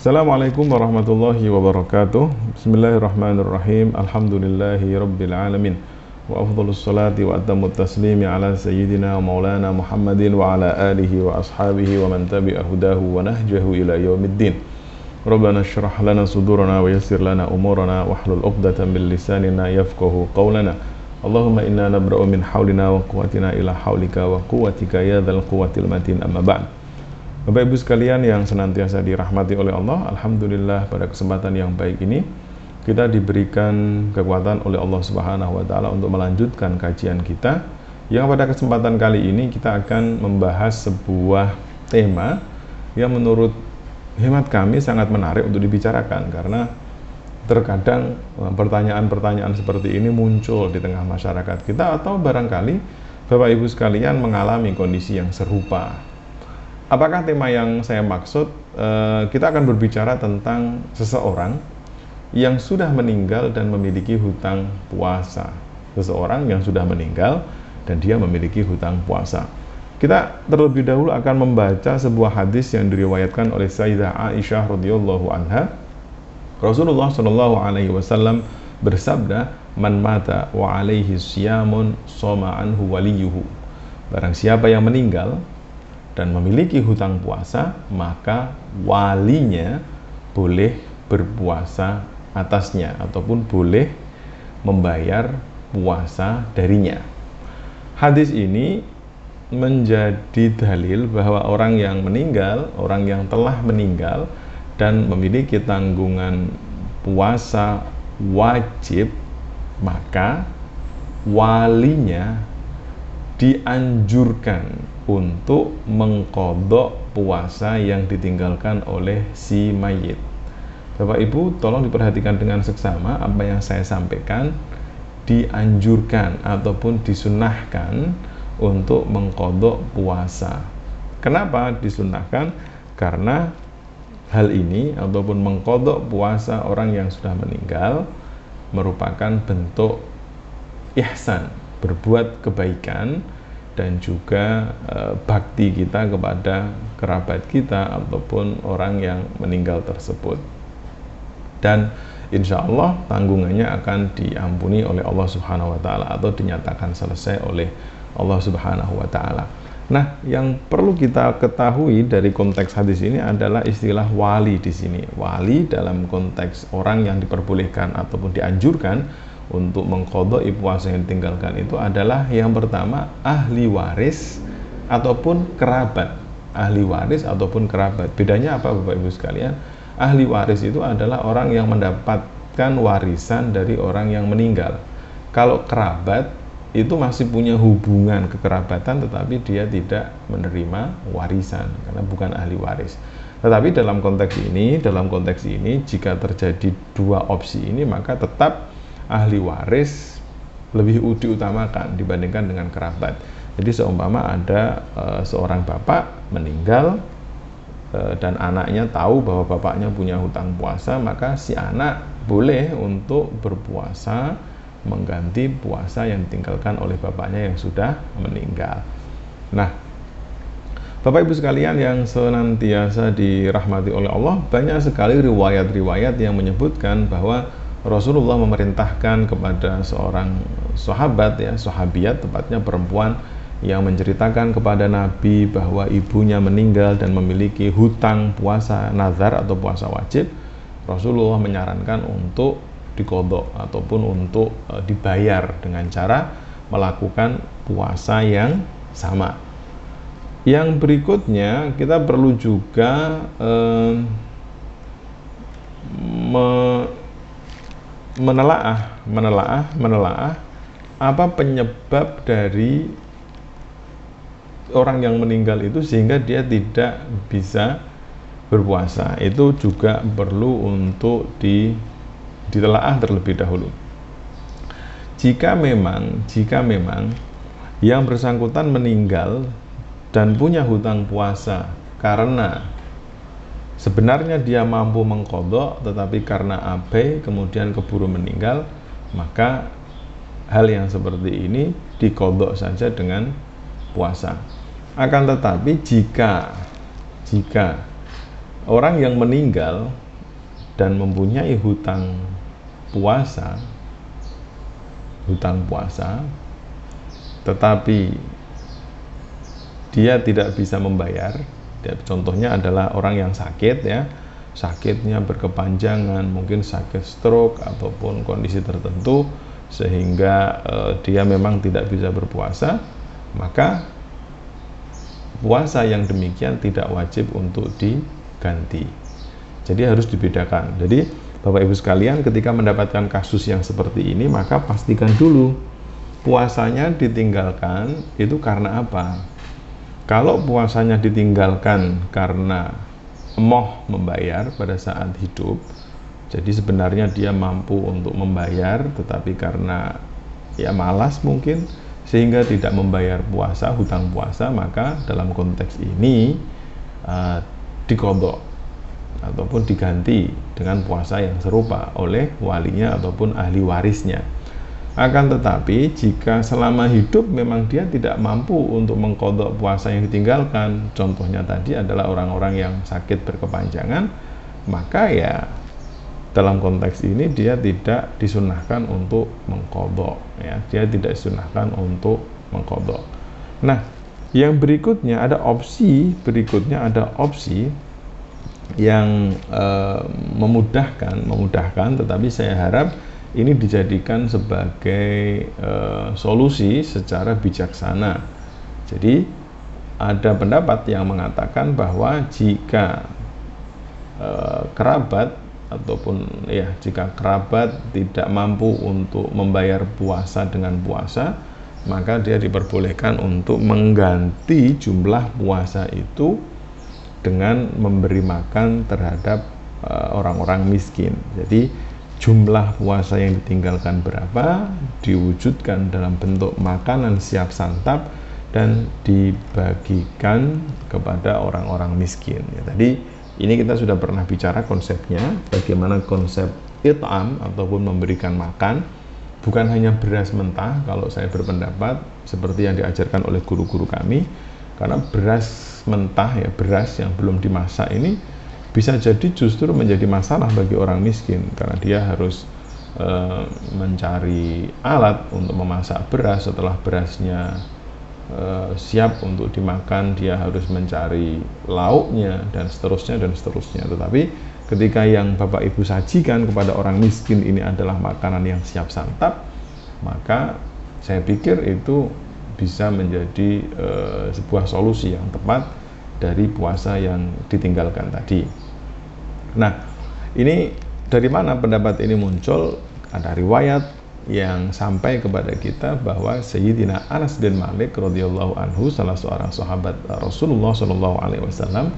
السلام عليكم ورحمة الله وبركاته بسم الله الرحمن الرحيم الحمد لله رب العالمين وأفضل الصلاة وأتم التسليم على سيدنا ومولانا محمد وعلى آله وأصحابه ومن تبع هداه ونهجه إلى يوم الدين ربنا اشرح لنا صدورنا ويسر لنا أمورنا واحلل عقدة من لساننا يفقه قولنا اللهم إنا نبرأ من حولنا وقوتنا إلى حولك وقوتك يا ذا القوة المتين أما بعد Bapak Ibu sekalian yang senantiasa dirahmati oleh Allah, alhamdulillah pada kesempatan yang baik ini kita diberikan kekuatan oleh Allah Subhanahu wa taala untuk melanjutkan kajian kita. Yang pada kesempatan kali ini kita akan membahas sebuah tema yang menurut hemat kami sangat menarik untuk dibicarakan karena terkadang eh, pertanyaan-pertanyaan seperti ini muncul di tengah masyarakat kita atau barangkali Bapak Ibu sekalian mengalami kondisi yang serupa Apakah tema yang saya maksud? Eh, kita akan berbicara tentang seseorang yang sudah meninggal dan memiliki hutang puasa. Seseorang yang sudah meninggal dan dia memiliki hutang puasa. Kita terlebih dahulu akan membaca sebuah hadis yang diriwayatkan oleh Sayyidah Aisyah radhiyallahu anha. Rasulullah shallallahu alaihi wasallam bersabda, "Man mata wa alaihi siyamun soma anhu waliyuhu." Barang siapa yang meninggal dan memiliki hutang puasa, maka walinya boleh berpuasa atasnya ataupun boleh membayar puasa darinya. Hadis ini menjadi dalil bahwa orang yang meninggal, orang yang telah meninggal dan memiliki tanggungan puasa wajib, maka walinya dianjurkan untuk mengkodok puasa yang ditinggalkan oleh si mayit. Bapak Ibu, tolong diperhatikan dengan seksama apa yang saya sampaikan dianjurkan ataupun disunahkan untuk mengkodok puasa. Kenapa disunahkan? Karena hal ini ataupun mengkodok puasa orang yang sudah meninggal merupakan bentuk ihsan, berbuat kebaikan dan juga e, bakti kita kepada kerabat kita ataupun orang yang meninggal tersebut dan insya Allah tanggungannya akan diampuni oleh Allah Subhanahu Wa Taala atau dinyatakan selesai oleh Allah Subhanahu Wa Taala. Nah, yang perlu kita ketahui dari konteks hadis ini adalah istilah wali di sini. Wali dalam konteks orang yang diperbolehkan ataupun dianjurkan untuk mengkodok puasa yang ditinggalkan itu adalah yang pertama ahli waris ataupun kerabat. Ahli waris ataupun kerabat. Bedanya apa Bapak Ibu sekalian? Ahli waris itu adalah orang yang mendapatkan warisan dari orang yang meninggal. Kalau kerabat itu masih punya hubungan kekerabatan tetapi dia tidak menerima warisan karena bukan ahli waris. Tetapi dalam konteks ini dalam konteks ini jika terjadi dua opsi ini maka tetap ahli waris lebih diutamakan dibandingkan dengan kerabat. Jadi seumpama ada e, seorang bapak meninggal e, dan anaknya tahu bahwa bapaknya punya hutang puasa, maka si anak boleh untuk berpuasa mengganti puasa yang ditinggalkan oleh bapaknya yang sudah meninggal. Nah, Bapak Ibu sekalian yang senantiasa dirahmati oleh Allah, banyak sekali riwayat-riwayat yang menyebutkan bahwa Rasulullah memerintahkan kepada seorang sahabat ya, sahabiat tepatnya perempuan yang menceritakan kepada Nabi bahwa ibunya meninggal dan memiliki hutang puasa nazar atau puasa wajib. Rasulullah menyarankan untuk dikodok ataupun untuk e, dibayar dengan cara melakukan puasa yang sama. Yang berikutnya kita perlu juga e, me, menelaah, menelaah, menelaah apa penyebab dari orang yang meninggal itu sehingga dia tidak bisa berpuasa. Itu juga perlu untuk di ditelaah terlebih dahulu. Jika memang, jika memang yang bersangkutan meninggal dan punya hutang puasa karena Sebenarnya dia mampu mengkodok, tetapi karena abai kemudian keburu meninggal, maka hal yang seperti ini dikodok saja dengan puasa. Akan tetapi jika jika orang yang meninggal dan mempunyai hutang puasa hutang puasa tetapi dia tidak bisa membayar contohnya adalah orang yang sakit ya sakitnya berkepanjangan mungkin sakit stroke ataupun kondisi tertentu sehingga uh, dia memang tidak bisa berpuasa maka puasa yang demikian tidak wajib untuk diganti. Jadi harus dibedakan. Jadi Bapak Ibu sekalian ketika mendapatkan kasus yang seperti ini maka pastikan dulu puasanya ditinggalkan itu karena apa? Kalau puasanya ditinggalkan karena emoh membayar pada saat hidup, jadi sebenarnya dia mampu untuk membayar tetapi karena ya malas mungkin sehingga tidak membayar puasa, hutang puasa, maka dalam konteks ini uh, dikodok ataupun diganti dengan puasa yang serupa oleh walinya ataupun ahli warisnya. Akan tetapi jika selama hidup memang dia tidak mampu untuk mengkodok puasa yang ditinggalkan, contohnya tadi adalah orang-orang yang sakit berkepanjangan, maka ya dalam konteks ini dia tidak disunahkan untuk mengkodok ya. Dia tidak disunahkan untuk mengkodok. Nah yang berikutnya ada opsi berikutnya ada opsi yang e, memudahkan memudahkan tetapi saya harap ini dijadikan sebagai e, solusi secara bijaksana jadi ada pendapat yang mengatakan bahwa jika e, kerabat ataupun ya jika kerabat tidak mampu untuk membayar puasa dengan puasa maka dia diperbolehkan untuk mengganti jumlah puasa itu dengan memberi makan terhadap eh, orang-orang uh, miskin. Jadi jumlah puasa yang ditinggalkan berapa diwujudkan dalam bentuk makanan siap santap dan dibagikan kepada orang-orang miskin. Ya, tadi ini kita sudah pernah bicara konsepnya, bagaimana konsep it'am ataupun memberikan makan bukan hanya beras mentah kalau saya berpendapat seperti yang diajarkan oleh guru-guru kami karena beras mentah ya beras yang belum dimasak ini bisa jadi justru menjadi masalah bagi orang miskin karena dia harus e, mencari alat untuk memasak beras. Setelah berasnya Eh, siap untuk dimakan dia harus mencari lauknya dan seterusnya dan seterusnya. Tetapi ketika yang Bapak Ibu sajikan kepada orang miskin ini adalah makanan yang siap santap maka saya pikir itu bisa menjadi e, sebuah solusi yang tepat dari puasa yang ditinggalkan tadi. Nah ini dari mana pendapat ini muncul? Ada riwayat yang sampai kepada kita bahwa Sayyidina Anas bin Malik radhiyallahu anhu salah seorang sahabat Rasulullah Shallallahu alaihi wasallam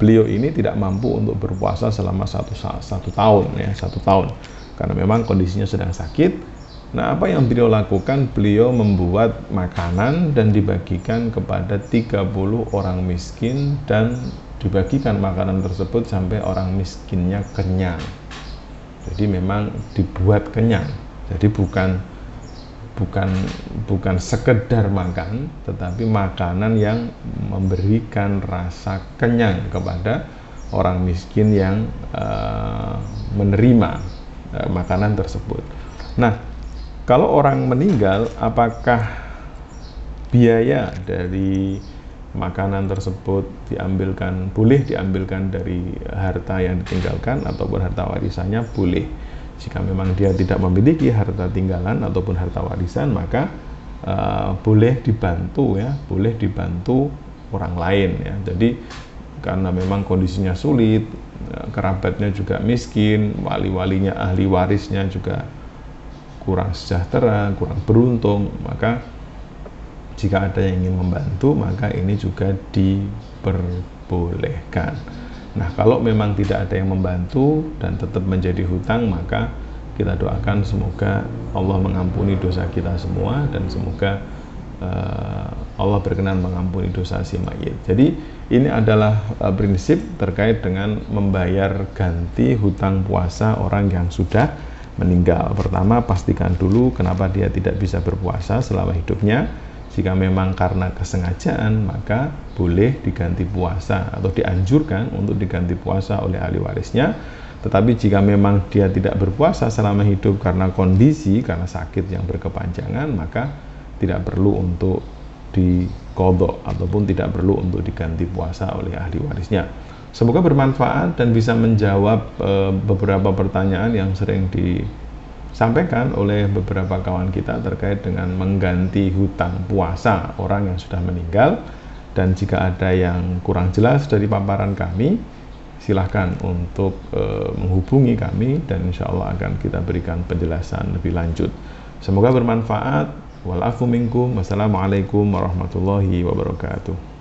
beliau ini tidak mampu untuk berpuasa selama satu satu tahun ya satu tahun. Karena memang kondisinya sedang sakit Nah, apa yang beliau lakukan? Beliau membuat makanan dan dibagikan kepada 30 orang miskin dan dibagikan makanan tersebut sampai orang miskinnya kenyang. Jadi memang dibuat kenyang jadi bukan bukan bukan sekedar makan tetapi makanan yang memberikan rasa kenyang kepada orang miskin yang uh, menerima uh, makanan tersebut. Nah, kalau orang meninggal apakah biaya dari makanan tersebut diambilkan boleh diambilkan dari harta yang ditinggalkan ataupun harta warisannya? Boleh. Jika memang dia tidak memiliki harta tinggalan ataupun harta warisan maka uh, boleh dibantu ya boleh dibantu orang lain ya. Jadi karena memang kondisinya sulit eh, kerabatnya juga miskin wali-walinya ahli warisnya juga kurang sejahtera kurang beruntung maka jika ada yang ingin membantu maka ini juga diperbolehkan Nah, kalau memang tidak ada yang membantu dan tetap menjadi hutang, maka kita doakan semoga Allah mengampuni dosa kita semua dan semoga uh, Allah berkenan mengampuni dosa si mayit. Jadi ini adalah uh, prinsip terkait dengan membayar ganti hutang puasa orang yang sudah meninggal. Pertama, pastikan dulu kenapa dia tidak bisa berpuasa selama hidupnya jika memang karena kesengajaan, maka boleh diganti puasa atau dianjurkan untuk diganti puasa oleh ahli warisnya. Tetapi jika memang dia tidak berpuasa selama hidup karena kondisi, karena sakit yang berkepanjangan, maka tidak perlu untuk dikodok ataupun tidak perlu untuk diganti puasa oleh ahli warisnya. Semoga bermanfaat dan bisa menjawab e, beberapa pertanyaan yang sering di sampaikan oleh beberapa kawan kita terkait dengan mengganti hutang puasa orang yang sudah meninggal. Dan jika ada yang kurang jelas dari paparan kami silahkan untuk e, menghubungi kami dan insya Allah akan kita berikan penjelasan lebih lanjut. Semoga bermanfaat. Walafu minkum. Wassalamualaikum warahmatullahi wabarakatuh